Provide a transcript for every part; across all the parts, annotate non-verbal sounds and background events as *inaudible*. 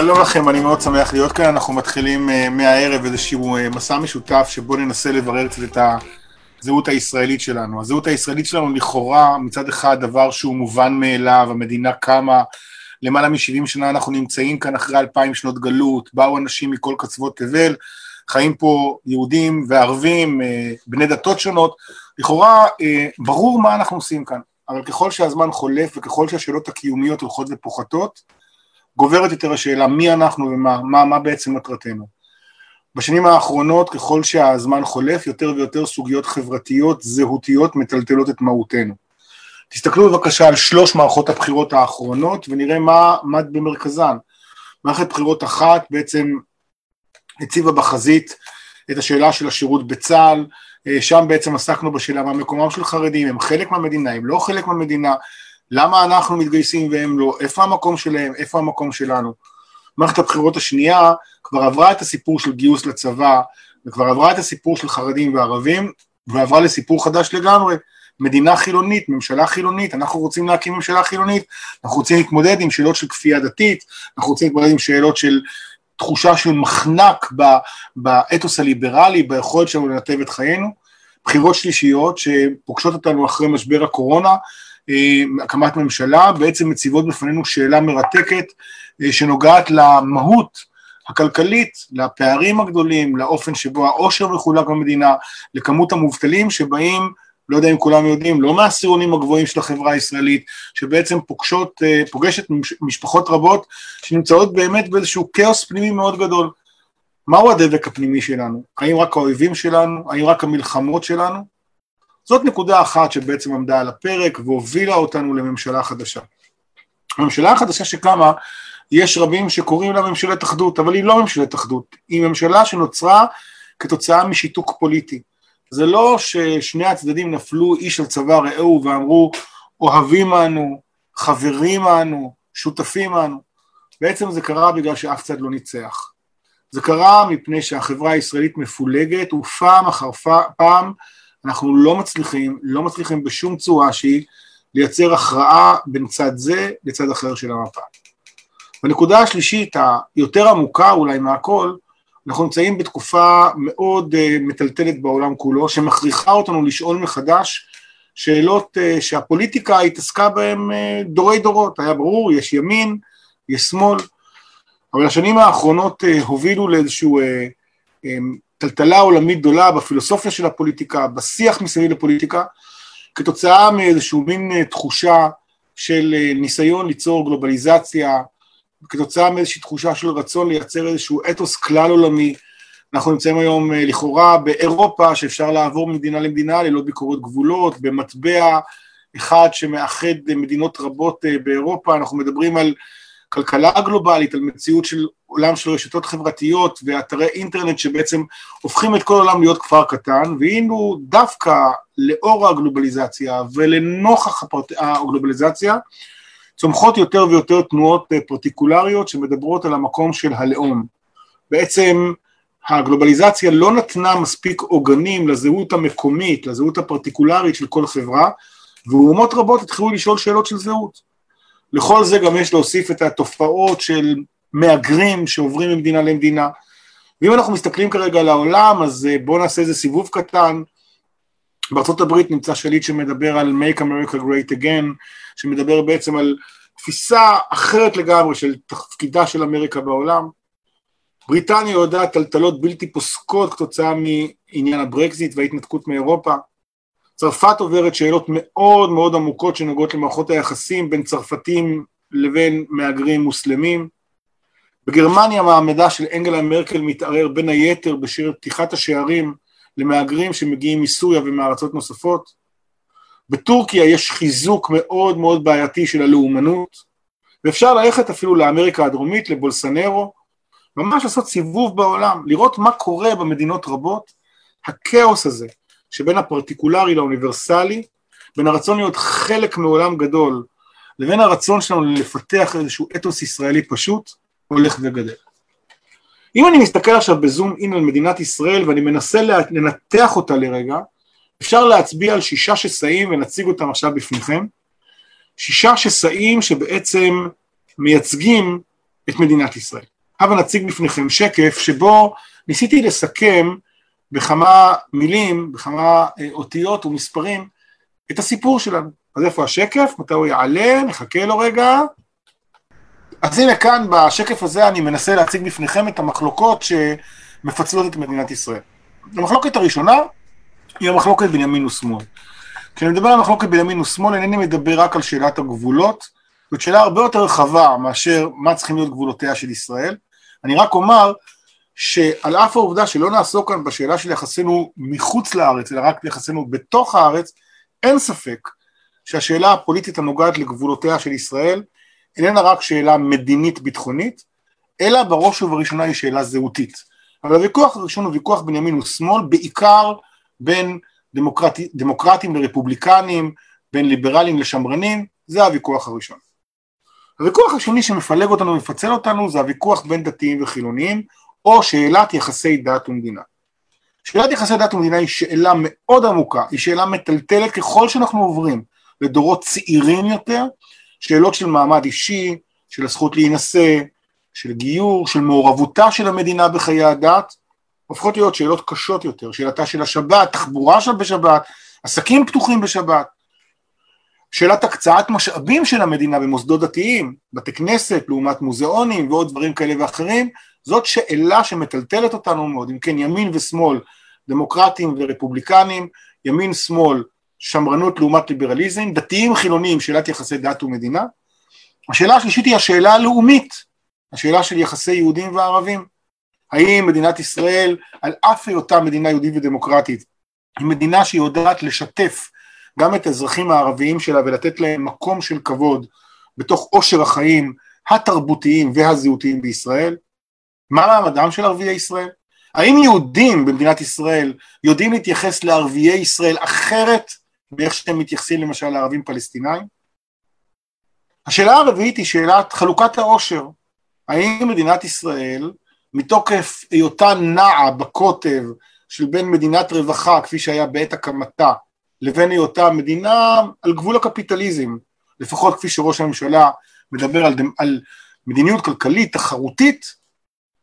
שלום לכם, אני מאוד שמח להיות כאן. אנחנו מתחילים uh, מהערב איזשהו uh, מסע משותף שבו ננסה לברר קצת את הזהות הישראלית שלנו. הזהות הישראלית שלנו לכאורה מצד אחד דבר שהוא מובן מאליו, המדינה קמה, למעלה מ-70 שנה אנחנו נמצאים כאן אחרי אלפיים שנות גלות, באו אנשים מכל קצוות תבל, חיים פה יהודים וערבים, uh, בני דתות שונות, לכאורה uh, ברור מה אנחנו עושים כאן, אבל ככל שהזמן חולף וככל שהשאלות הקיומיות הולכות ופוחתות, גוברת יותר השאלה מי אנחנו ומה מה, מה בעצם מטרתנו. בשנים האחרונות ככל שהזמן חולף יותר ויותר סוגיות חברתיות זהותיות מטלטלות את מהותנו. תסתכלו בבקשה על שלוש מערכות הבחירות האחרונות ונראה מה עמד במרכזן. מערכת בחירות אחת בעצם הציבה בחזית את השאלה של השירות בצה"ל, שם בעצם עסקנו בשאלה מה מקומם של חרדים, הם חלק מהמדינה, הם לא חלק מהמדינה, למה אנחנו מתגייסים והם לא, איפה המקום שלהם, איפה המקום שלנו. מערכת הבחירות השנייה כבר עברה את הסיפור של גיוס לצבא, וכבר עברה את הסיפור של חרדים וערבים, ועברה לסיפור חדש לגמרי, מדינה חילונית, ממשלה חילונית, אנחנו רוצים להקים ממשלה חילונית, אנחנו רוצים להתמודד עם שאלות של כפייה דתית, אנחנו רוצים להתמודד עם שאלות של תחושה של מחנק באתוס הליברלי, ביכולת שלנו לנתב את חיינו, בחירות שלישיות שפוגשות אותנו אחרי משבר הקורונה, הקמת ממשלה, בעצם מציבות בפנינו שאלה מרתקת אה, שנוגעת למהות הכלכלית, לפערים הגדולים, לאופן שבו העושר מחולק במדינה, לכמות המובטלים שבאים, לא יודע אם כולם יודעים, לא מהעשירונים הגבוהים של החברה הישראלית, שבעצם פוגשות, אה, פוגשת משפחות רבות שנמצאות באמת באיזשהו כאוס פנימי מאוד גדול. מהו הדבק הפנימי שלנו? האם רק האויבים שלנו? האם רק המלחמות שלנו? זאת נקודה אחת שבעצם עמדה על הפרק והובילה אותנו לממשלה חדשה. הממשלה החדשה שקמה, יש רבים שקוראים לה ממשלת אחדות, אבל היא לא ממשלת אחדות, היא ממשלה שנוצרה כתוצאה משיתוק פוליטי. זה לא ששני הצדדים נפלו איש על צבא רעהו ואמרו אוהבים אנו, חברים אנו, שותפים אנו. בעצם זה קרה בגלל שאף צד לא ניצח. זה קרה מפני שהחברה הישראלית מפולגת ופעם אחר פעם אנחנו לא מצליחים, לא מצליחים בשום צורה שהיא לייצר הכרעה בין צד זה לצד אחר של המפה. בנקודה השלישית, היותר עמוקה אולי מהכל, אנחנו נמצאים בתקופה מאוד uh, מטלטלת בעולם כולו, שמכריחה אותנו לשאול מחדש שאלות uh, שהפוליטיקה התעסקה בהן uh, דורי דורות, היה ברור, יש ימין, יש שמאל, אבל השנים האחרונות uh, הובילו לאיזשהו uh, um, טלטלה עולמית גדולה בפילוסופיה של הפוליטיקה, בשיח מסביב לפוליטיקה, כתוצאה מאיזשהו מין אה, תחושה של אה, ניסיון ליצור גלובליזציה, כתוצאה מאיזושהי תחושה של רצון לייצר איזשהו אתוס כלל עולמי. אנחנו נמצאים היום אה, לכאורה באירופה שאפשר לעבור ממדינה למדינה ללא ביקורות גבולות, במטבע אחד שמאחד מדינות רבות באירופה, אנחנו מדברים על כלכלה גלובלית, על מציאות של עולם של רשתות חברתיות ואתרי אינטרנט שבעצם הופכים את כל העולם להיות כפר קטן, והיינו דווקא לאור הגלובליזציה ולנוכח הגלובליזציה, צומחות יותר ויותר תנועות פרטיקולריות שמדברות על המקום של הלאום. בעצם הגלובליזציה לא נתנה מספיק עוגנים לזהות המקומית, לזהות הפרטיקולרית של כל חברה, ואומות רבות התחילו לשאול שאלות של זהות. לכל זה גם יש להוסיף את התופעות של מהגרים שעוברים ממדינה למדינה. ואם אנחנו מסתכלים כרגע על העולם, אז אה, בואו נעשה איזה סיבוב קטן. הברית נמצא שליט שמדבר על Make America Great Again, שמדבר בעצם על תפיסה אחרת לגמרי של תפקידה של אמריקה בעולם. בריטניה יודעת טלטלות בלתי פוסקות כתוצאה מעניין הברקזיט וההתנתקות מאירופה. צרפת עוברת שאלות מאוד מאוד עמוקות שנוגעות למערכות היחסים בין צרפתים לבין מהגרים מוסלמים. בגרמניה מעמדה של אנגלה מרקל מתערער בין היתר בשיר פתיחת השערים למהגרים שמגיעים מסוריה ומארצות נוספות. בטורקיה יש חיזוק מאוד מאוד בעייתי של הלאומנות, ואפשר ללכת אפילו לאמריקה הדרומית, לבולסנרו, ממש לעשות סיבוב בעולם, לראות מה קורה במדינות רבות, הכאוס הזה שבין הפרטיקולרי לאוניברסלי, בין הרצון להיות חלק מעולם גדול לבין הרצון שלנו לפתח איזשהו אתוס ישראלי פשוט, הולך וגדל. אם אני מסתכל עכשיו בזום אין על מדינת ישראל ואני מנסה לנתח אותה לרגע, אפשר להצביע על שישה שסעים ונציג אותם עכשיו בפניכם. שישה שסעים שבעצם מייצגים את מדינת ישראל. הבה נציג בפניכם שקף שבו ניסיתי לסכם בכמה מילים, בכמה אה, אותיות ומספרים את הסיפור שלנו. אז איפה השקף? מתי הוא יעלה? נחכה לו רגע. אז הנה כאן בשקף הזה אני מנסה להציג בפניכם את המחלוקות שמפצלות את מדינת ישראל. המחלוקת הראשונה היא המחלוקת בין ימין ושמאל. כשאני מדבר על מחלוקת בין ימין ושמאל אינני מדבר רק על שאלת הגבולות, זאת שאלה הרבה יותר רחבה מאשר מה צריכים להיות גבולותיה של ישראל. אני רק אומר שעל אף העובדה שלא נעסוק כאן בשאלה של יחסינו מחוץ לארץ, אלא רק יחסינו בתוך הארץ, אין ספק שהשאלה הפוליטית הנוגעת לגבולותיה של ישראל איננה רק שאלה מדינית ביטחונית, אלא בראש ובראשונה היא שאלה זהותית. אבל הוויכוח הראשון הוא ויכוח בין ימין ושמאל, בעיקר בין דמוקרט... דמוקרטים לרפובליקנים, בין ליברלים לשמרנים, זה הוויכוח הראשון. הוויכוח השני שמפלג אותנו ומפצל אותנו זה הוויכוח בין דתיים וחילוניים, או שאלת יחסי דת ומדינה. שאלת יחסי דת ומדינה היא שאלה מאוד עמוקה, היא שאלה מטלטלת ככל שאנחנו עוברים לדורות צעירים יותר, שאלות של מעמד אישי, של הזכות להינשא, של גיור, של מעורבותה של המדינה בחיי הדת, הופכות להיות שאלות קשות יותר, שאלתה של השבת, תחבורה בשבת, עסקים פתוחים בשבת, שאלת הקצאת משאבים של המדינה במוסדות דתיים, בתי כנסת לעומת מוזיאונים ועוד דברים כאלה ואחרים, זאת שאלה שמטלטלת אותנו מאוד, אם כן ימין ושמאל, דמוקרטים ורפובליקנים, ימין שמאל, שמרנות לעומת ליברליזם, דתיים חילונים, שאלת יחסי דת ומדינה. השאלה השלישית היא השאלה הלאומית, השאלה של יחסי יהודים וערבים. האם מדינת ישראל, על אף היותה מדינה יהודית ודמוקרטית, היא מדינה שיודעת לשתף גם את האזרחים הערביים שלה ולתת להם מקום של כבוד בתוך עושר החיים התרבותיים והזהותיים בישראל? מה מעמדם של ערביי ישראל? האם יהודים במדינת ישראל יודעים להתייחס לערביי ישראל אחרת מאיך שאתם מתייחסים למשל לערבים פלסטינאים? השאלה הרביעית היא שאלת חלוקת העושר. האם מדינת ישראל, מתוקף היותה נעה בקוטב של בין מדינת רווחה, כפי שהיה בעת הקמתה, לבין היותה מדינה על גבול הקפיטליזם, לפחות כפי שראש הממשלה מדבר על, על מדיניות כלכלית תחרותית,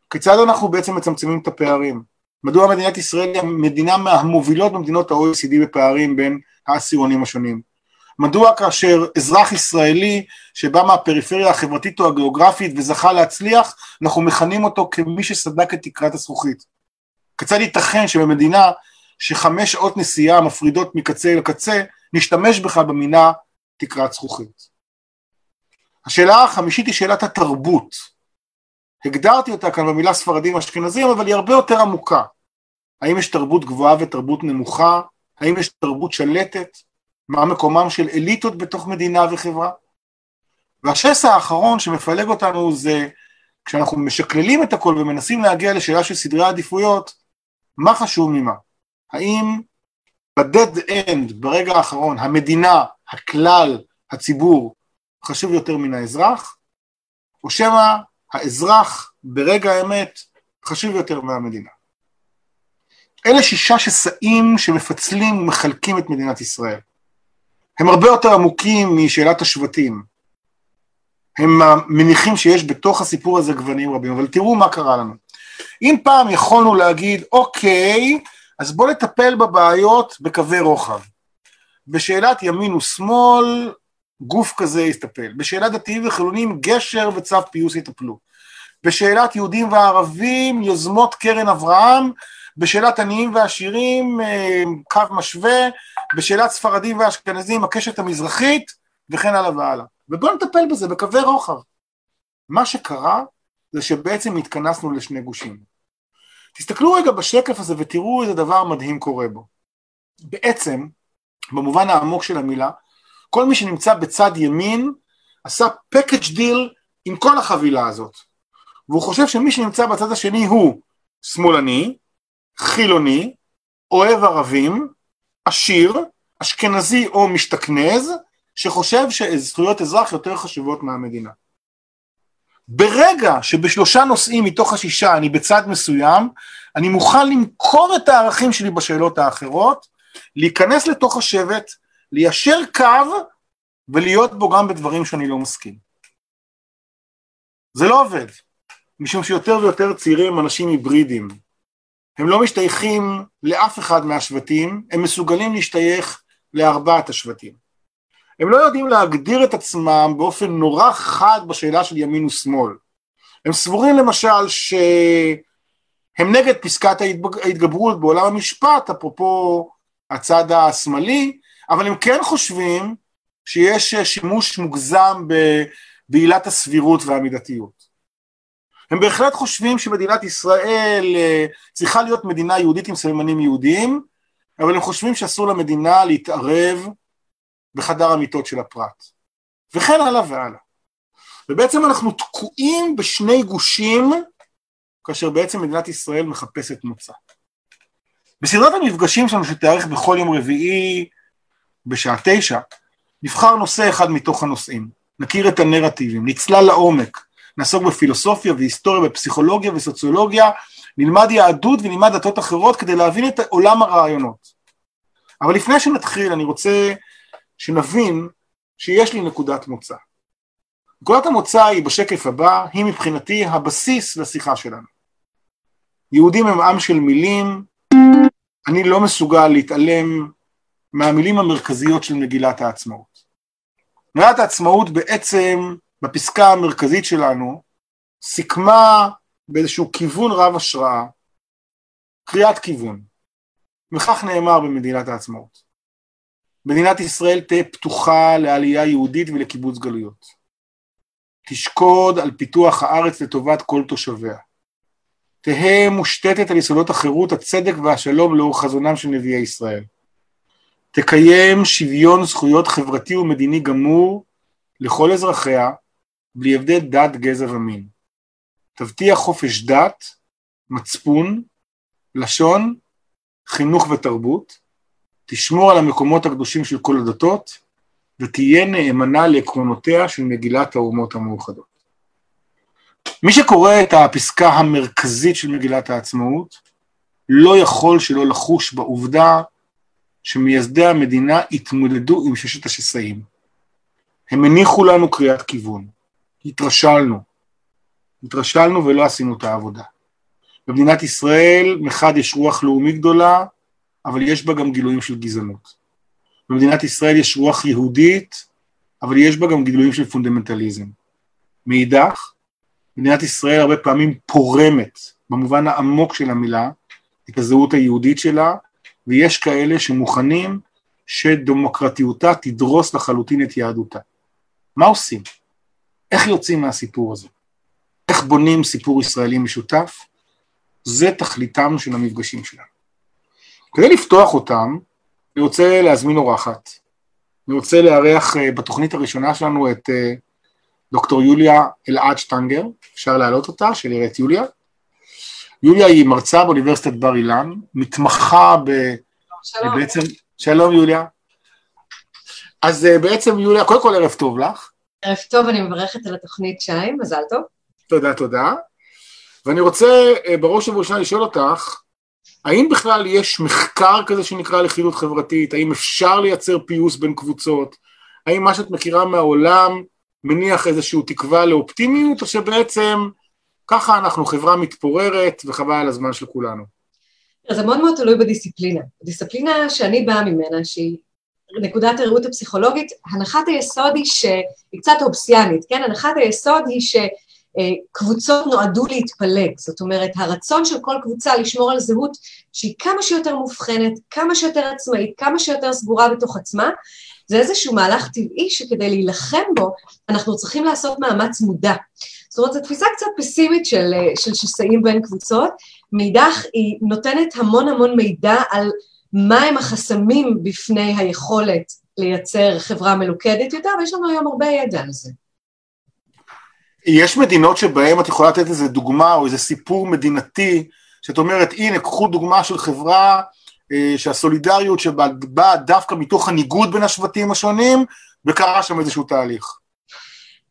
כיצד אנחנו בעצם מצמצמים את הפערים? מדוע מדינת ישראל היא המדינה מהמובילות במדינות ה-OECD בפערים בין העשירונים השונים? מדוע כאשר אזרח ישראלי שבא מהפריפריה החברתית או הגיאוגרפית וזכה להצליח, אנחנו מכנים אותו כמי שסדק את תקרת הזכוכית? כיצד ייתכן שבמדינה שחמש שעות נסיעה מפרידות מקצה לקצה, נשתמש בכלל במינה תקרת זכוכית? השאלה החמישית היא שאלת התרבות. הגדרתי אותה כאן במילה ספרדים אשכנזים, אבל היא הרבה יותר עמוקה. האם יש תרבות גבוהה ותרבות נמוכה? האם יש תרבות שלטת? מה מקומם של אליטות בתוך מדינה וחברה? והשסע האחרון שמפלג אותנו זה כשאנחנו משקללים את הכל ומנסים להגיע לשאלה של סדרי עדיפויות, מה חשוב ממה? האם בדד אנד, ברגע האחרון, המדינה, הכלל, הציבור, חשוב יותר מן האזרח, או שמא האזרח ברגע האמת חשוב יותר מהמדינה. אלה שישה שסעים שמפצלים ומחלקים את מדינת ישראל. הם הרבה יותר עמוקים משאלת השבטים. הם מניחים שיש בתוך הסיפור הזה גוונים רבים, אבל תראו מה קרה לנו. אם פעם יכולנו להגיד, אוקיי, אז בואו נטפל בבעיות בקווי רוחב. בשאלת ימין ושמאל, גוף כזה יטפל. בשאלת דתיים וחילונים, גשר וצו פיוס יטפלו. בשאלת יהודים וערבים, יוזמות קרן אברהם, בשאלת עניים ועשירים, אה, קו משווה, בשאלת ספרדים ואשכנזים, הקשת המזרחית, וכן הלאה והלאה. ובואו נטפל בזה בקווי רוחב. מה שקרה זה שבעצם התכנסנו לשני גושים. תסתכלו רגע בשקף הזה ותראו איזה דבר מדהים קורה בו. בעצם, במובן העמוק של המילה, כל מי שנמצא בצד ימין עשה package deal עם כל החבילה הזאת. והוא חושב שמי שנמצא בצד השני הוא שמאלני, חילוני, אוהב ערבים, עשיר, אשכנזי או משתכנז, שחושב שזכויות אזרח יותר חשובות מהמדינה. ברגע שבשלושה נושאים מתוך השישה אני בצד מסוים, אני מוכן למכור את הערכים שלי בשאלות האחרות, להיכנס לתוך השבט, ליישר קו ולהיות בו גם בדברים שאני לא מסכים. זה לא עובד, משום שיותר ויותר צעירים הם אנשים היברידים. הם לא משתייכים לאף אחד מהשבטים, הם מסוגלים להשתייך לארבעת השבטים. הם לא יודעים להגדיר את עצמם באופן נורא חד בשאלה של ימין ושמאל. הם סבורים למשל שהם נגד פסקת ההתגברות בעולם המשפט, אפרופו הצד השמאלי, אבל הם כן חושבים שיש שימוש מוגזם בעילת הסבירות והמידתיות. הם בהחלט חושבים שמדינת ישראל אה, צריכה להיות מדינה יהודית עם סממנים יהודיים, אבל הם חושבים שאסור למדינה להתערב בחדר המיטות של הפרט, וכן הלאה והלאה. ובעצם אנחנו תקועים בשני גושים, כאשר בעצם מדינת ישראל מחפשת מוצא. בסדרת המפגשים שלנו שתארך בכל יום רביעי בשעה תשע, נבחר נושא אחד מתוך הנושאים, נכיר את הנרטיבים, נצלל לעומק, נעסוק בפילוסופיה והיסטוריה ופסיכולוגיה וסוציולוגיה, נלמד יהדות ונלמד דתות אחרות כדי להבין את עולם הרעיונות. אבל לפני שנתחיל אני רוצה שנבין שיש לי נקודת מוצא. נקודת המוצא היא בשקף הבא, היא מבחינתי הבסיס לשיחה שלנו. יהודים הם עם של מילים, אני לא מסוגל להתעלם מהמילים המרכזיות של מגילת העצמאות. מגילת העצמאות בעצם, בפסקה המרכזית שלנו, סיכמה באיזשהו כיוון רב השראה, קריאת כיוון, וכך נאמר במדינת העצמאות. מדינת ישראל תהא פתוחה לעלייה יהודית ולקיבוץ גלויות. תשקוד על פיתוח הארץ לטובת כל תושביה. תהא מושתתת על יסודות החירות, הצדק והשלום לאור חזונם של נביאי ישראל. תקיים שוויון זכויות חברתי ומדיני גמור לכל אזרחיה, בלי הבדל דת, גזע ומין. תבטיח חופש דת, מצפון, לשון, חינוך ותרבות, תשמור על המקומות הקדושים של כל הדתות, ותהיה נאמנה לעקרונותיה של מגילת האומות המאוחדות. מי שקורא את הפסקה המרכזית של מגילת העצמאות, לא יכול שלא לחוש בעובדה שמייסדי המדינה התמודדו עם ששת השסעים. הם הניחו לנו קריאת כיוון. התרשלנו. התרשלנו ולא עשינו את העבודה. במדינת ישראל מחד יש רוח לאומי גדולה, אבל יש בה גם גילויים של גזענות. במדינת ישראל יש רוח יהודית, אבל יש בה גם גילויים של פונדמנטליזם. מאידך, מדינת ישראל הרבה פעמים פורמת, במובן העמוק של המילה, את הזהות היהודית שלה, ויש כאלה שמוכנים שדמוקרטיותה תדרוס לחלוטין את יהדותה. מה עושים? איך יוצאים מהסיפור הזה? איך בונים סיפור ישראלי משותף? זה תכליתם של המפגשים שלנו. כדי לפתוח אותם, אני רוצה להזמין אורחת. אני רוצה לארח אה, בתוכנית הראשונה שלנו את אה, דוקטור יוליה אלעד שטנגר, אפשר להעלות אותה, שנראה את יוליה. יוליה היא מרצה באוניברסיטת בר אילן, מתמחה ב... שלום. בעצם, שלום יוליה. אז אה, בעצם יוליה, קודם כל ערב טוב לך. ערב טוב, אני מברכת על התוכנית שי, מזל טוב. תודה, תודה. ואני רוצה בראש ובראשונה לשאול אותך, האם בכלל יש מחקר כזה שנקרא לכילות חברתית? האם אפשר לייצר פיוס בין קבוצות? האם מה שאת מכירה מהעולם מניח איזושהי תקווה לאופטימיות, או שבעצם ככה אנחנו חברה מתפוררת וחבל על הזמן של כולנו? זה מאוד מאוד תלוי בדיסציפלינה. דיסציפלינה שאני באה ממנה, שהיא נקודת הראות הפסיכולוגית, הנחת היסוד היא שהיא קצת אופסיאנית, כן? הנחת היסוד היא ש... קבוצות נועדו להתפלג, זאת אומרת הרצון של כל קבוצה לשמור על זהות שהיא כמה שיותר מובחנת, כמה שיותר עצמאית, כמה שיותר סגורה בתוך עצמה, זה איזשהו מהלך טבעי שכדי להילחם בו אנחנו צריכים לעשות מאמץ מודע. זאת אומרת, זו תפיסה קצת פסימית של, של שסעים בין קבוצות, מאידך היא נותנת המון המון מידע על מהם החסמים בפני היכולת לייצר חברה מלוכדת יותר, ויש לנו היום הרבה ידע על זה. יש מדינות שבהן את יכולה לתת איזה דוגמה או איזה סיפור מדינתי, שאת אומרת, הנה, קחו דוגמה של חברה אה, שהסולידריות שבה באה דווקא מתוך הניגוד בין השבטים השונים, וקרה שם איזשהו תהליך.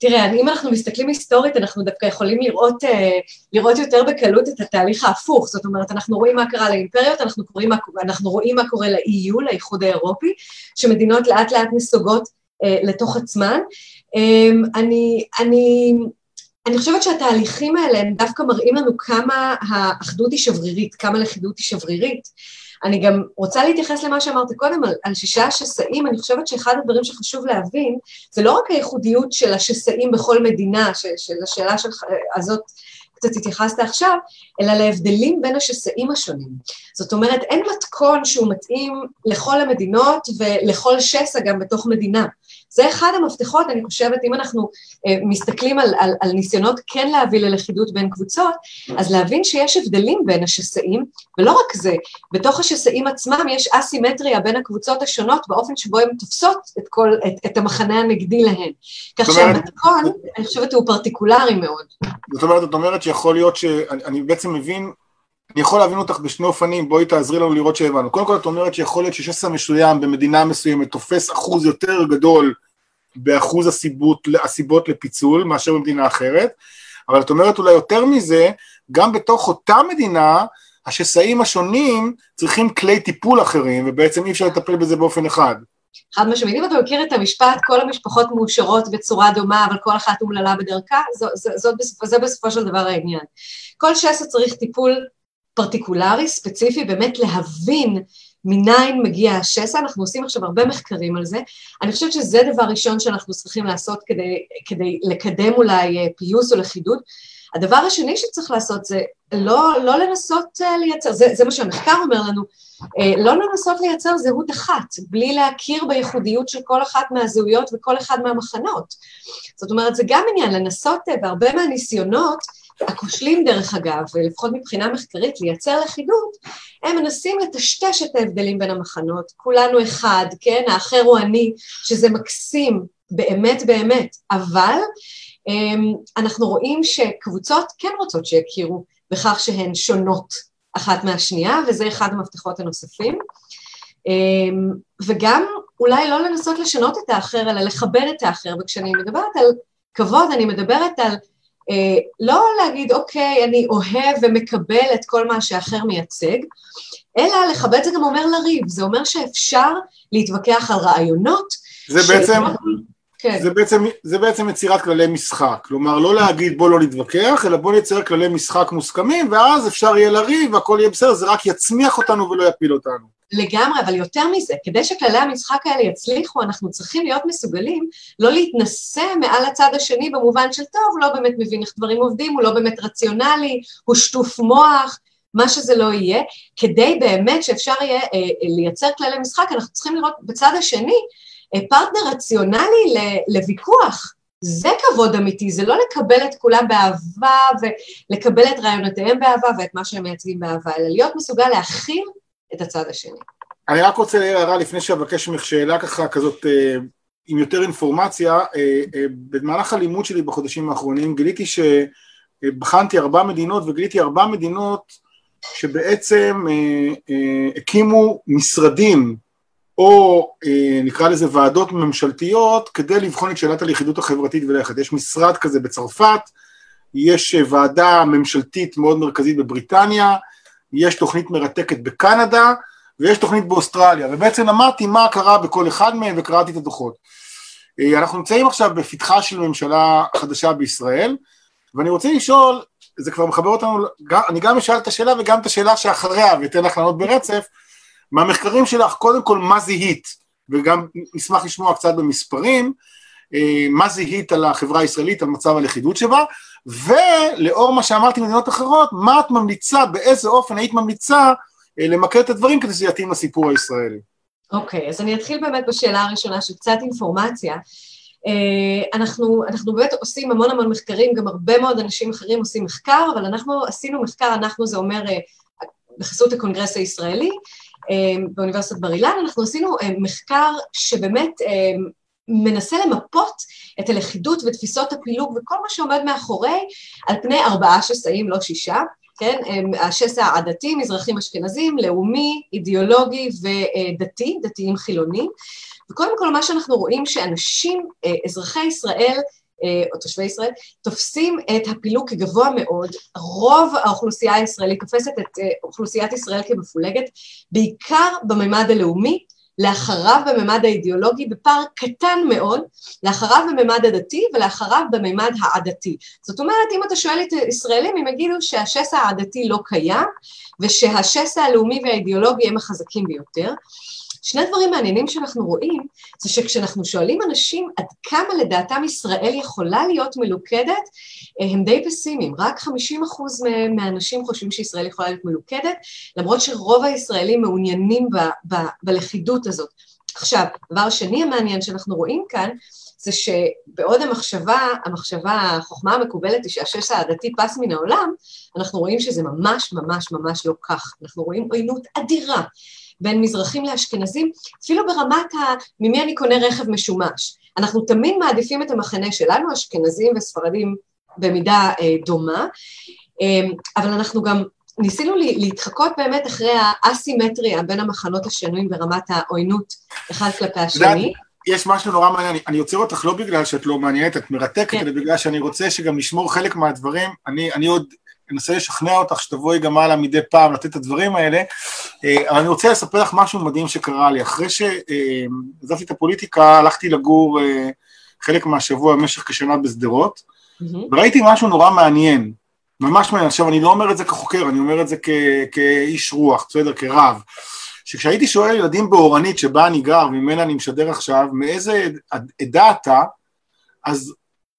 תראה, אם אנחנו מסתכלים היסטורית, אנחנו דווקא יכולים לראות, אה, לראות יותר בקלות את התהליך ההפוך. זאת אומרת, אנחנו רואים מה קרה לאימפריות, אנחנו, מה, אנחנו רואים מה קורה ל-EU, לאיחוד האירופי, שמדינות לאט לאט נסוגות אה, לתוך עצמן. אה, אני, אני אני חושבת שהתהליכים האלה הם דווקא מראים לנו כמה האחדות היא שברירית, כמה לכידות היא שברירית. אני גם רוצה להתייחס למה שאמרת קודם על, על שישה השסעים, אני חושבת שאחד הדברים שחשוב להבין, זה לא רק הייחודיות של השסעים בכל מדינה, ש, של השאלה של, הזאת קצת התייחסת עכשיו, אלא להבדלים בין השסעים השונים. זאת אומרת, אין מתכון שהוא מתאים לכל המדינות ולכל שסע גם בתוך מדינה. זה אחד המפתחות, אני חושבת, אם אנחנו אה, מסתכלים על, על, על ניסיונות כן להביא ללכידות בין קבוצות, אז להבין שיש הבדלים בין השסעים, ולא רק זה, בתוך השסעים עצמם יש אסימטריה בין הקבוצות השונות באופן שבו הן תופסות את, כל, את, את המחנה הנגדי להן. כך שהמתכון, אני חושבת, הוא פרטיקולרי מאוד. זאת אומרת, את אומרת שיכול להיות שאני בעצם מבין אני יכול להבין אותך בשני אופנים, בואי תעזרי לנו לראות שהבנו. קודם כל את אומרת שיכול להיות ששסע מסוים במדינה מסוימת תופס אחוז יותר גדול באחוז הסיבות, הסיבות לפיצול מאשר במדינה אחרת, אבל את אומרת אולי יותר מזה, גם בתוך אותה מדינה, השסעים השונים צריכים כלי טיפול אחרים, ובעצם אי אפשר לטפל בזה באופן אחד. חד משמעית, אם אתה מכיר את המשפט, כל המשפחות מאושרות בצורה דומה, אבל כל אחת אומללה בדרכה, זו, זו, זו, זה בסופו של דבר העניין. כל שסע צריך טיפול פרטיקולרי, ספציפי, באמת להבין מניין מגיע השסע, אנחנו עושים עכשיו הרבה מחקרים על זה. אני חושבת שזה דבר ראשון שאנחנו צריכים לעשות כדי, כדי לקדם אולי אה, פיוס או לכידות. הדבר השני שצריך לעשות זה לא, לא לנסות אה, לייצר, זה, זה מה שהמחקר אומר לנו, אה, לא לנסות לייצר זהות אחת, בלי להכיר בייחודיות של כל אחת מהזהויות וכל אחד מהמחנות. זאת אומרת, זה גם עניין לנסות בהרבה מהניסיונות, הכושלים דרך אגב, לפחות מבחינה מחקרית, לייצר לכידות, הם מנסים לטשטש את ההבדלים בין המחנות, כולנו אחד, כן, האחר הוא אני, שזה מקסים, באמת באמת, אבל אנחנו רואים שקבוצות כן רוצות שיכירו בכך שהן שונות אחת מהשנייה, וזה אחד המפתחות הנוספים. אמ, וגם אולי לא לנסות לשנות את האחר, אלא לכבד את האחר, וכשאני מדברת על כבוד, אני מדברת על אה, לא להגיד, אוקיי, אני אוהב ומקבל את כל מה שאחר מייצג, אלא לכבד זה גם אומר לריב, זה אומר שאפשר להתווכח על רעיונות. זה. בעצם... כן. זה בעצם, זה בעצם יצירת כללי משחק, כלומר לא להגיד בוא לא נתווכח, אלא בוא נייצר כללי משחק מוסכמים ואז אפשר יהיה לריב והכל יהיה בסדר, זה רק יצמיח אותנו ולא יפיל אותנו. לגמרי, אבל יותר מזה, כדי שכללי המשחק האלה יצליחו, אנחנו צריכים להיות מסוגלים לא להתנשא מעל הצד השני במובן של טוב, הוא לא באמת מבין איך דברים עובדים, הוא לא באמת רציונלי, הוא שטוף מוח, מה שזה לא יהיה, כדי באמת שאפשר יהיה אה, אה לייצר כללי משחק, אנחנו צריכים לראות בצד השני פרטנר רציונלי לוויכוח. זה כבוד אמיתי, זה לא לקבל את כולם באהבה ולקבל את רעיונותיהם באהבה ואת מה שהם מייצגים באהבה, אלא להיות מסוגל להכיל את הצד השני. אני רק רוצה להעיר הערה לפני שאבקש ממך שאלה ככה כזאת אה, עם יותר אינפורמציה, אה, אה, במהלך הלימוד שלי בחודשים האחרונים גיליתי שבחנתי ארבע מדינות וגיליתי ארבע מדינות שבעצם הקימו משרדים או נקרא לזה ועדות ממשלתיות כדי לבחון את שאלת הלכידות החברתית ולכת. יש משרד כזה בצרפת, יש ועדה ממשלתית מאוד מרכזית בבריטניה, יש תוכנית מרתקת בקנדה ויש תוכנית באוסטרליה, ובעצם למדתי מה קרה בכל אחד מהם וקראתי את הדוחות. אה, אנחנו נמצאים עכשיו בפתחה של ממשלה חדשה בישראל, ואני רוצה לשאול, זה כבר מחבר אותנו, אני גם אשאל את השאלה וגם את השאלה שאחריה, ואתן לך לענות ברצף, מהמחקרים שלך, קודם כל מה זיהית, וגם נשמח לשמוע קצת במספרים, אה, מה זיהית על החברה הישראלית, על מצב הלכידות שבה, ולאור מה שאמרתי במדינות אחרות, מה את ממליצה, באיזה אופן היית ממליצה אה, למקד את הדברים כדי שזה יתאים לסיפור הישראלי. אוקיי, okay, אז אני אתחיל באמת בשאלה הראשונה של קצת אינפורמציה. Uh, אנחנו, אנחנו באמת עושים המון המון מחקרים, גם הרבה מאוד אנשים אחרים עושים מחקר, אבל אנחנו עשינו מחקר, אנחנו זה אומר בחסות הקונגרס הישראלי, uh, באוניברסיטת בר אילן, אנחנו עשינו uh, מחקר שבאמת uh, מנסה למפות את הלכידות ותפיסות הפילוג וכל מה שעומד מאחורי על פני ארבעה שסעים, לא שישה, כן? השסע הדתי, מזרחים אשכנזים, לאומי, אידיאולוגי ודתי, דתיים חילונים. וקודם כל מה שאנחנו רואים שאנשים, אה, אזרחי ישראל, אה, או תושבי ישראל, תופסים את הפילוג כגבוה מאוד, רוב האוכלוסייה הישראלית תופסת את אה, אוכלוסיית ישראל כמפולגת, בעיקר בממד הלאומי, לאחריו בממד האידיאולוגי בפער קטן מאוד, לאחריו בממד הדתי ולאחריו בממד העדתי. זאת אומרת, אם אתה שואל את ישראלים, הם יגידו שהשסע העדתי לא קיים, ושהשסע הלאומי והאידיאולוגי הם החזקים ביותר. שני דברים מעניינים שאנחנו רואים, זה שכשאנחנו שואלים אנשים עד כמה לדעתם ישראל יכולה להיות מלוכדת, אה, הם די פסימיים, רק 50 אחוז מהאנשים חושבים שישראל יכולה להיות מלוכדת, למרות שרוב הישראלים מעוניינים ב- ב- בלכידות הזאת. עכשיו, דבר שני המעניין שאנחנו רואים כאן, זה שבעוד המחשבה, המחשבה, החוכמה המקובלת היא שהשסע העדתי פס מן העולם, אנחנו רואים שזה ממש ממש ממש לא כך. אנחנו רואים עוינות אדירה בין מזרחים לאשכנזים, אפילו ברמת ה... ממי אני קונה רכב משומש. אנחנו תמיד מעדיפים את המחנה שלנו, אשכנזים וספרדים במידה אה, דומה, אה, אבל אנחנו גם ניסינו להתחקות באמת אחרי האסימטריה בין המחנות השנויים ברמת העוינות אחד כלפי השני. יש משהו נורא מעניין, אני עוצר אותך לא בגלל שאת לא מעניינת, את מרתקת, כן. אלא בגלל שאני רוצה שגם נשמור חלק מהדברים, אני, אני עוד אנסה לשכנע אותך שתבואי גם הלאה מדי פעם לתת את הדברים האלה, אה, אבל אני רוצה לספר לך משהו מדהים שקרה לי. אחרי שעזבתי את הפוליטיקה, הלכתי לגור אה, חלק מהשבוע במשך כשנה בשדרות, וראיתי משהו נורא מעניין, ממש מעניין. עכשיו, אני לא אומר את זה כחוקר, אני אומר את זה כ- כאיש רוח, בסדר, כרב. שכשהייתי שואל ילדים באורנית שבה אני גר, ממנה אני משדר עכשיו, מאיזה עדה אתה, אז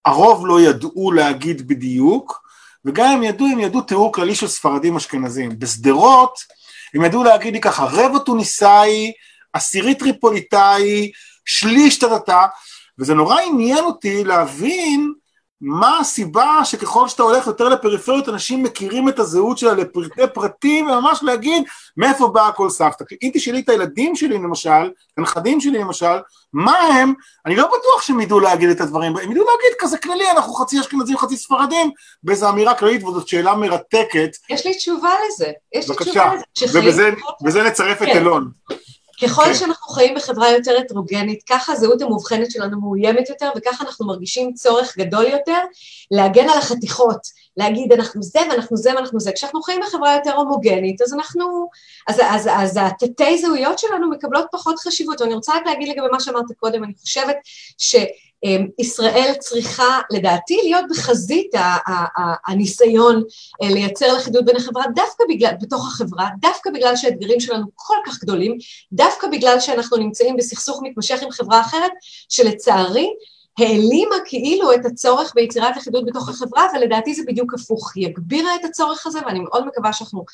הרוב לא ידעו להגיד בדיוק, וגם אם ידעו, הם ידעו תיאור כללי של ספרדים אשכנזים. בשדרות, הם ידעו להגיד לי ככה, רבע טוניסאי, עשירית טריפוליטאי, שליש טטטה, וזה נורא עניין אותי להבין מה הסיבה שככל שאתה הולך יותר לפריפריות אנשים מכירים את הזהות שלה לפרטי פרטים וממש להגיד מאיפה באה כל סבתא. אם תשאלי את הילדים שלי למשל, הנכדים שלי למשל, מה הם, אני לא בטוח שהם ידעו להגיד את הדברים, הם ידעו להגיד כזה כללי, אנחנו חצי אשכנזים חצי ספרדים, באיזו אמירה כללית וזאת שאלה מרתקת. יש לי תשובה לזה, יש לי תשובה לזה. ובזה נצרף את כן. אלון. ככל כן. שאנחנו חיים בחברה יותר הטרוגנית, ככה הזהות המאובחנת שלנו מאוימת יותר, וככה אנחנו מרגישים צורך גדול יותר להגן על החתיכות, להגיד אנחנו זה ואנחנו זה ואנחנו זה. כשאנחנו חיים בחברה יותר הומוגנית, אז אנחנו, אז, אז, אז התתי זהויות שלנו מקבלות פחות חשיבות. ואני רוצה רק להגיד לגבי מה שאמרת קודם, אני חושבת ש... אמ, ישראל צריכה לדעתי להיות בחזית הניסיון אה, לייצר לכידות בין החברה, דווקא בגלל, בתוך החברה, דווקא בגלל שהאתגרים שלנו כל כך גדולים, דווקא בגלל שאנחנו נמצאים בסכסוך מתמשך עם חברה אחרת, שלצערי העלימה כאילו את הצורך ביצירת לכידות בתוך החברה, ולדעתי זה בדיוק הפוך, היא הגבירה את הצורך הזה, ואני מאוד מקווה שאנחנו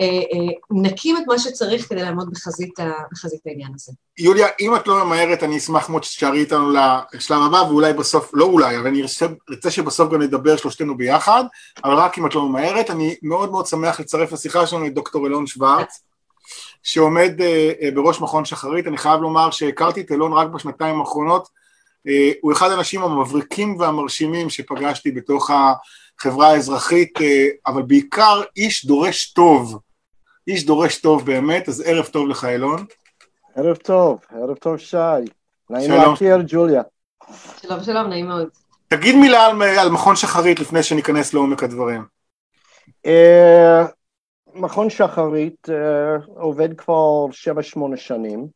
אה, אה, נקים את מה שצריך כדי לעמוד בחזית, ה, בחזית העניין הזה. יוליה, אם את לא ממהרת, אני אשמח מאוד שתשארי איתנו לשלב הבא, ואולי בסוף, לא אולי, אבל אני רוצה שבסוף גם נדבר שלושתנו ביחד, אבל רק אם את לא ממהרת, אני מאוד מאוד שמח לצרף לשיחה שלנו את דוקטור אלון שוורץ. שעומד uh, בראש מכון שחרית, אני חייב לומר שהכרתי את אלון רק בשנתיים האחרונות, הוא אחד האנשים המבריקים והמרשימים שפגשתי בתוך החברה האזרחית, אה, אבל בעיקר איש דורש טוב, איש דורש טוב באמת, אז ערב טוב לך אילון. ערב טוב, ערב טוב שי. נעים להכיר ג'וליה. שלום שלום, נעים מאוד. תגיד מילה על, על מכון שחרית לפני שניכנס לעומק הדברים. Uh, מכון שחרית uh, עובד כבר שבע שמונה שנים.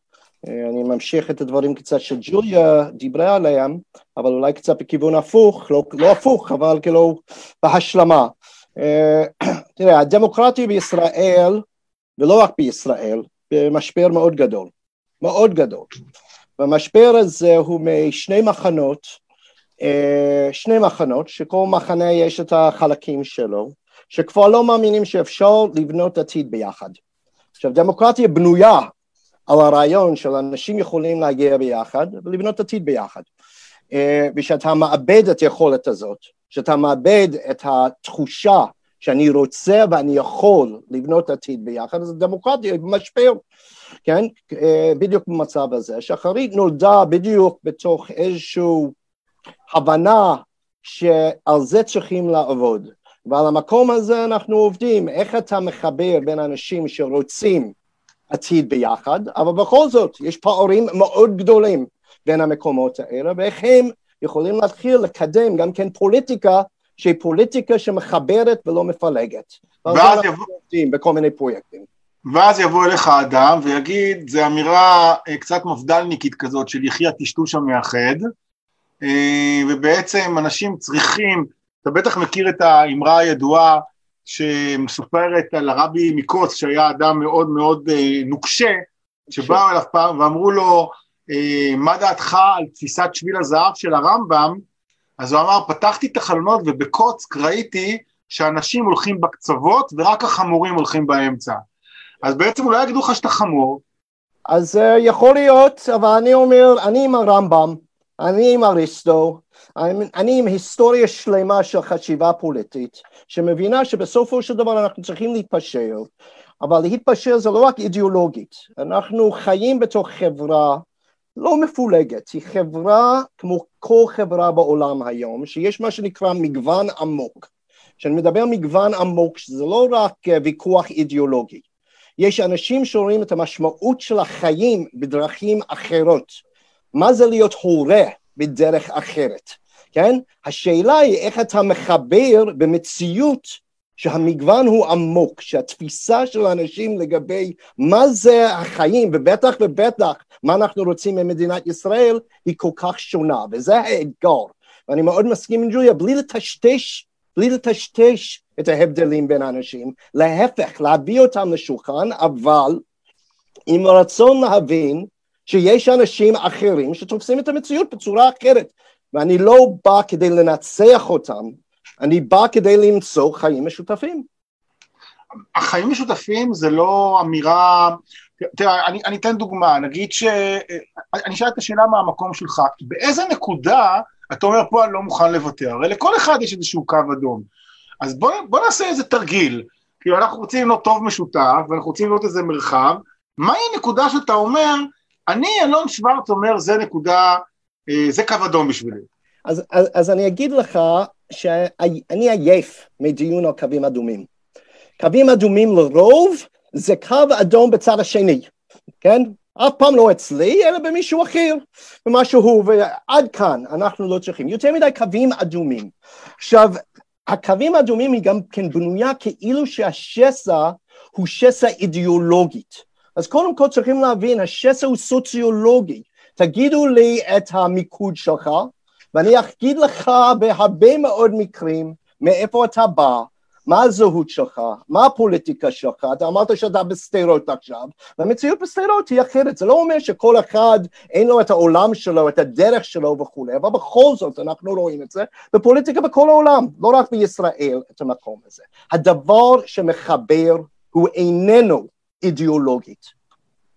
אה, אני ממשיך את הדברים קצת שג'וליה דיברה עליהם, אבל אולי קצת בכיוון הפוך, לא, לא הפוך, אבל כאילו בהשלמה. אה, *clears throat* תראה, הדמוקרטיה בישראל, ולא רק בישראל, במשבר מאוד גדול, מאוד גדול. והמשבר הזה הוא משני מחנות, אה, שני מחנות, שכל מחנה יש את החלקים שלו, שכבר לא מאמינים שאפשר לבנות עתיד ביחד. עכשיו, דמוקרטיה בנויה על הרעיון של אנשים יכולים להגיע ביחד ולבנות עתיד ביחד. אה, ושאתה מאבד את היכולת הזאת, שאתה מאבד את התחושה שאני רוצה ואני יכול לבנות עתיד ביחד, אז דמוקרטיה במשבר, כן? אה, בדיוק במצב הזה. שחרית נולדה בדיוק בתוך איזושהי הבנה שעל זה צריכים לעבוד. ועל המקום הזה אנחנו עובדים, איך אתה מחבר בין אנשים שרוצים עתיד ביחד, אבל בכל זאת יש פערים מאוד גדולים בין המקומות האלה, ואיך הם יכולים להתחיל לקדם גם כן פוליטיקה שהיא פוליטיקה שמחברת ולא מפלגת. ואז עובדים בכל מיני פרויקטים. ואז יבוא אליך אדם ויגיד, זו אמירה אה, קצת מפד"לניקית כזאת של יחי הטשטוש המאחד, אה, ובעצם אנשים צריכים, אתה בטח מכיר את האמרה הידועה שמסופרת על הרבי מקוץ, שהיה אדם מאוד מאוד אה, נוקשה, שבאו אליו פעם ואמרו לו, מה דעתך על תפיסת שביל הזהב של הרמב"ם? אז הוא אמר, פתחתי את החלונות ובקוצק ראיתי שאנשים הולכים בקצוות ורק החמורים הולכים באמצע. אז בעצם אולי יגידו לך שאתה חמור. אז uh, יכול להיות, אבל אני אומר, אני עם הרמב"ם, אני עם אריסטו, אני, עם היסטוריה שלמה של חשיבה פוליטית, שמבינה שבסופו של דבר אנחנו צריכים להתפשר, אבל להתפשר זה לא רק אידיאולוגית, אנחנו חיים בתוך חברה לא מפולגת, היא חברה כמו כל חברה בעולם היום, שיש מה שנקרא מגוון עמוק. כשאני מדבר מגוון עמוק, זה לא רק אה, ויכוח אידיאולוגי, יש אנשים שרואים את המשמעות של החיים בדרכים אחרות. מה זה להיות הורה בדרך אחרת, כן? השאלה היא איך אתה מחבר במציאות שהמגוון הוא עמוק, שהתפיסה של האנשים לגבי מה זה החיים, ובטח ובטח מה אנחנו רוצים ממדינת ישראל, היא כל כך שונה, וזה האתגר. ואני מאוד מסכים עם ג'וליה, בלי לטשטש, בלי לטשטש את ההבדלים בין האנשים, להפך, להביא אותם לשולחן, אבל עם רצון להבין שיש אנשים אחרים שתופסים את המציאות בצורה אחרת, ואני לא בא כדי לנצח אותם, אני בא כדי למצוא חיים משותפים. החיים משותפים זה לא אמירה, תראה, אני, אני אתן דוגמה, נגיד ש... אני אשאל את השאלה מהמקום שלך, באיזה נקודה אתה אומר פה אני לא מוכן לוותר, הרי לכל אחד יש איזשהו קו אדום, אז בוא, בוא נעשה איזה תרגיל, כאילו אנחנו רוצים לבנות טוב משותף, ואנחנו רוצים לבנות איזה מרחב, מהי הנקודה שאתה אומר, אני אלון שוורץ אומר זה נקודה, זה קו אדום בשבילי. אז, אז, אז אני אגיד לך שאני עייף מדיון על קווים אדומים. קווים אדומים לרוב זה קו אדום בצד השני, כן? אף פעם לא אצלי, אלא במישהו אחר, במשהו, ועד כאן אנחנו לא צריכים. יותר מדי קווים אדומים. עכשיו, הקווים האדומים היא גם כן בנויה כאילו שהשסע הוא שסע אידיאולוגית. אז קודם כל צריכים להבין, השסע הוא סוציולוגי. תגידו לי את המיקוד שלך, ואני אגיד לך בהרבה מאוד מקרים מאיפה אתה בא, מה הזהות שלך, מה הפוליטיקה שלך, אתה אמרת שאתה בשדרות עכשיו, והמציאות בשדרות היא אחרת, זה לא אומר שכל אחד אין לו את העולם שלו, את הדרך שלו וכולי, אבל בכל זאת אנחנו רואים את זה בפוליטיקה בכל העולם, לא רק בישראל, את המקום הזה. הדבר שמחבר הוא איננו אידיאולוגית.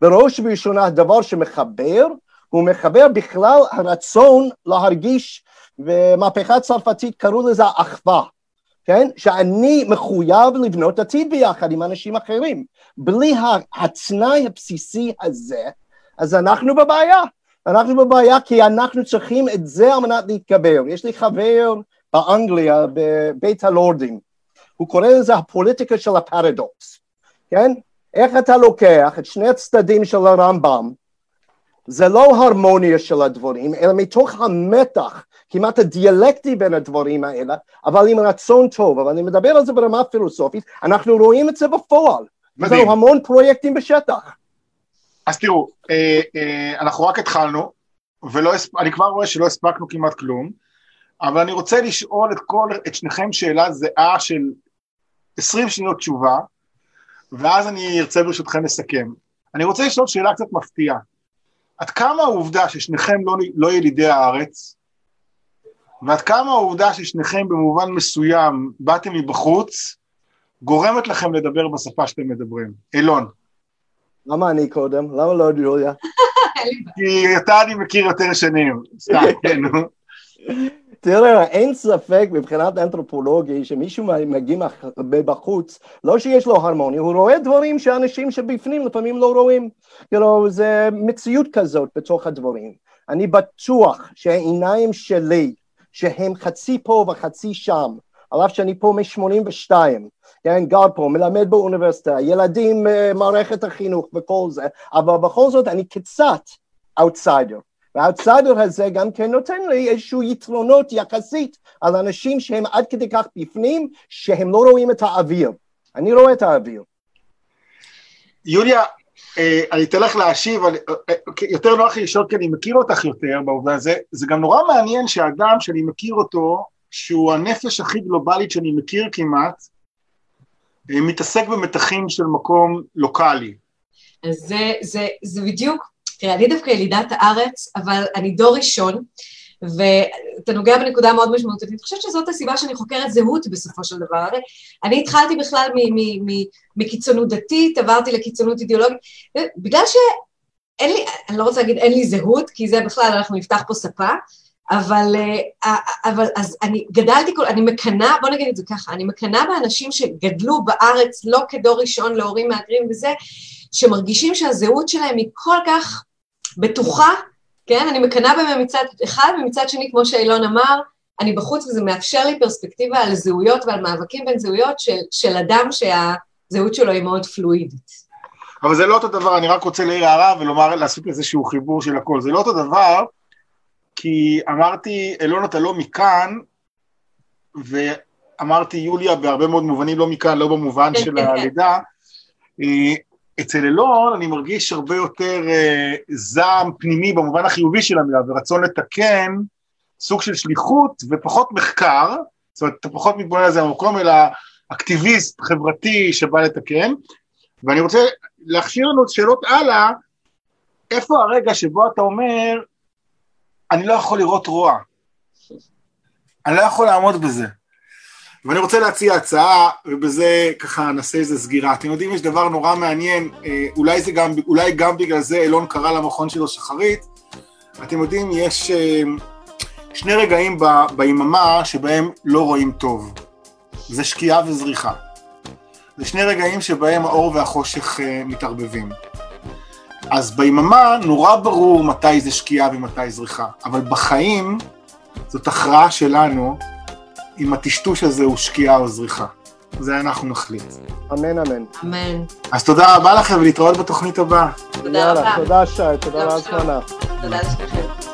בראש ובראשונה הדבר שמחבר הוא מחבר בכלל הרצון להרגיש, ומהפכה צרפתית קראו לזה אחווה, כן? שאני מחויב לבנות עתיד ביחד עם אנשים אחרים. בלי התנאי הבסיסי הזה, אז אנחנו בבעיה. אנחנו בבעיה כי אנחנו צריכים את זה על מנת להתגבר. יש לי חבר באנגליה, בבית הלורדים, הוא קורא לזה הפוליטיקה של הפרדוקס, כן? איך אתה לוקח את שני הצדדים של הרמב"ם, זה לא הרמוניה של הדברים, אלא מתוך המתח כמעט הדיאלקטי בין הדברים האלה, אבל עם רצון טוב, אבל אני מדבר על זה ברמה פילוסופית, אנחנו רואים את זה בפועל. מדהים. יש לנו המון פרויקטים בשטח. אז תראו, אה, אה, אנחנו רק התחלנו, ואני כבר רואה שלא הספקנו כמעט כלום, אבל אני רוצה לשאול את, כל, את שניכם שאלה זהה של 20 שניות תשובה, ואז אני ארצה ברשותכם לסכם. אני רוצה לשאול שאלה קצת מפתיעה. עד כמה העובדה ששניכם לא, לא ילידי הארץ, ועד כמה העובדה ששניכם במובן מסוים באתם מבחוץ, גורמת לכם לדבר בשפה שאתם מדברים. אילון. למה אני קודם? למה לא ג'וליה? כי אתה אני מכיר יותר שנים. סתם, כן, נו. *laughs* תראה, אין ספק מבחינת אנתרופולוגי שמישהו מגיע מבחוץ, לא שיש לו הרמוניה, הוא רואה דברים שאנשים שבפנים לפעמים לא רואים. כאילו, זה מציאות כזאת בתוך הדברים. אני בטוח שהעיניים שלי שהם חצי פה וחצי שם, על אף שאני פה מ-82, כן, גר פה, מלמד באוניברסיטה, ילדים, אה, מערכת החינוך וכל זה, אבל בכל זאת אני קצת אאוטסיידר. והאאוטסיידר הזה גם כן נותן לי איזשהו יתרונות יחסית על אנשים שהם עד כדי כך בפנים, שהם לא רואים את האוויר. אני רואה את האוויר. יוליה, אה, אני אתן לך להשיב, אה, יותר נוח לי לשאול כי אני מכיר אותך יותר בעובדה הזה, זה גם נורא מעניין שאדם שאני מכיר אותו, שהוא הנפש הכי גלובלית שאני מכיר כמעט, מתעסק במתחים של מקום לוקאלי. אז זה, זה, זה בדיוק, תראה, אני דווקא ילידת הארץ, אבל אני דור ראשון, ואתה נוגע בנקודה מאוד משמעותית, אני חושבת שזאת הסיבה שאני חוקרת זהות בסופו של דבר. אני התחלתי בכלל מקיצונות דתית, עברתי לקיצונות אידיאולוגית, בגלל שאין לי, אני לא רוצה להגיד אין לי זהות, כי זה בכלל, אנחנו נפתח פה ספה, אבל, אה, אבל אז אני גדלתי, אני מקנאה, בוא נגיד את זה ככה, אני מקנאה באנשים שגדלו בארץ לא כדור ראשון להורים מהגרים וזה, שמרגישים שהזהות שלהם היא כל כך בטוחה, כן? אני מקנאה בהם מצד אחד, ומצד שני, כמו שאילון אמר, אני בחוץ וזה מאפשר לי פרספקטיבה על זהויות ועל מאבקים בין זהויות של, של אדם שהזהות שלו היא מאוד פלואידית. אבל זה לא אותו דבר, אני רק רוצה להעיר הערה ולומר, לעשות איזשהו חיבור של הכל. זה לא אותו דבר, כי אמרתי, אלון אתה לא מכאן, ואמרתי יוליה בהרבה מאוד מובנים לא מכאן, לא במובן של הלידה. אצל אלון אני מרגיש הרבה יותר אה, זעם פנימי במובן החיובי של המילה, ורצון לתקן, סוג של שליחות ופחות מחקר, זאת אומרת, אתה פחות מתבונן על זה במקום, אלא אקטיביסט חברתי שבא לתקן, ואני רוצה להכשיר לנו שאלות הלאה, איפה הרגע שבו אתה אומר, אני לא יכול לראות רוע, אני לא יכול לעמוד בזה. ואני רוצה להציע הצעה, ובזה ככה נעשה איזה סגירה. אתם יודעים, יש דבר נורא מעניין, אה, אולי, זה גם, אולי גם בגלל זה אילון קרא למכון שלו שחרית. אתם יודעים, יש אה, שני רגעים ביממה שבהם לא רואים טוב. זה שקיעה וזריחה. זה שני רגעים שבהם האור והחושך אה, מתערבבים. אז ביממה נורא ברור מתי זה שקיעה ומתי זריחה, אבל בחיים זאת הכרעה שלנו אם הטשטוש הזה הוא שקיעה או זריחה. זה אנחנו נחליט. אמן, אמן. אמן. אז תודה רבה לכם ולהתראות בתוכנית הבאה. תודה רבה. תודה שי, תודה רבה. תודה לשניכם.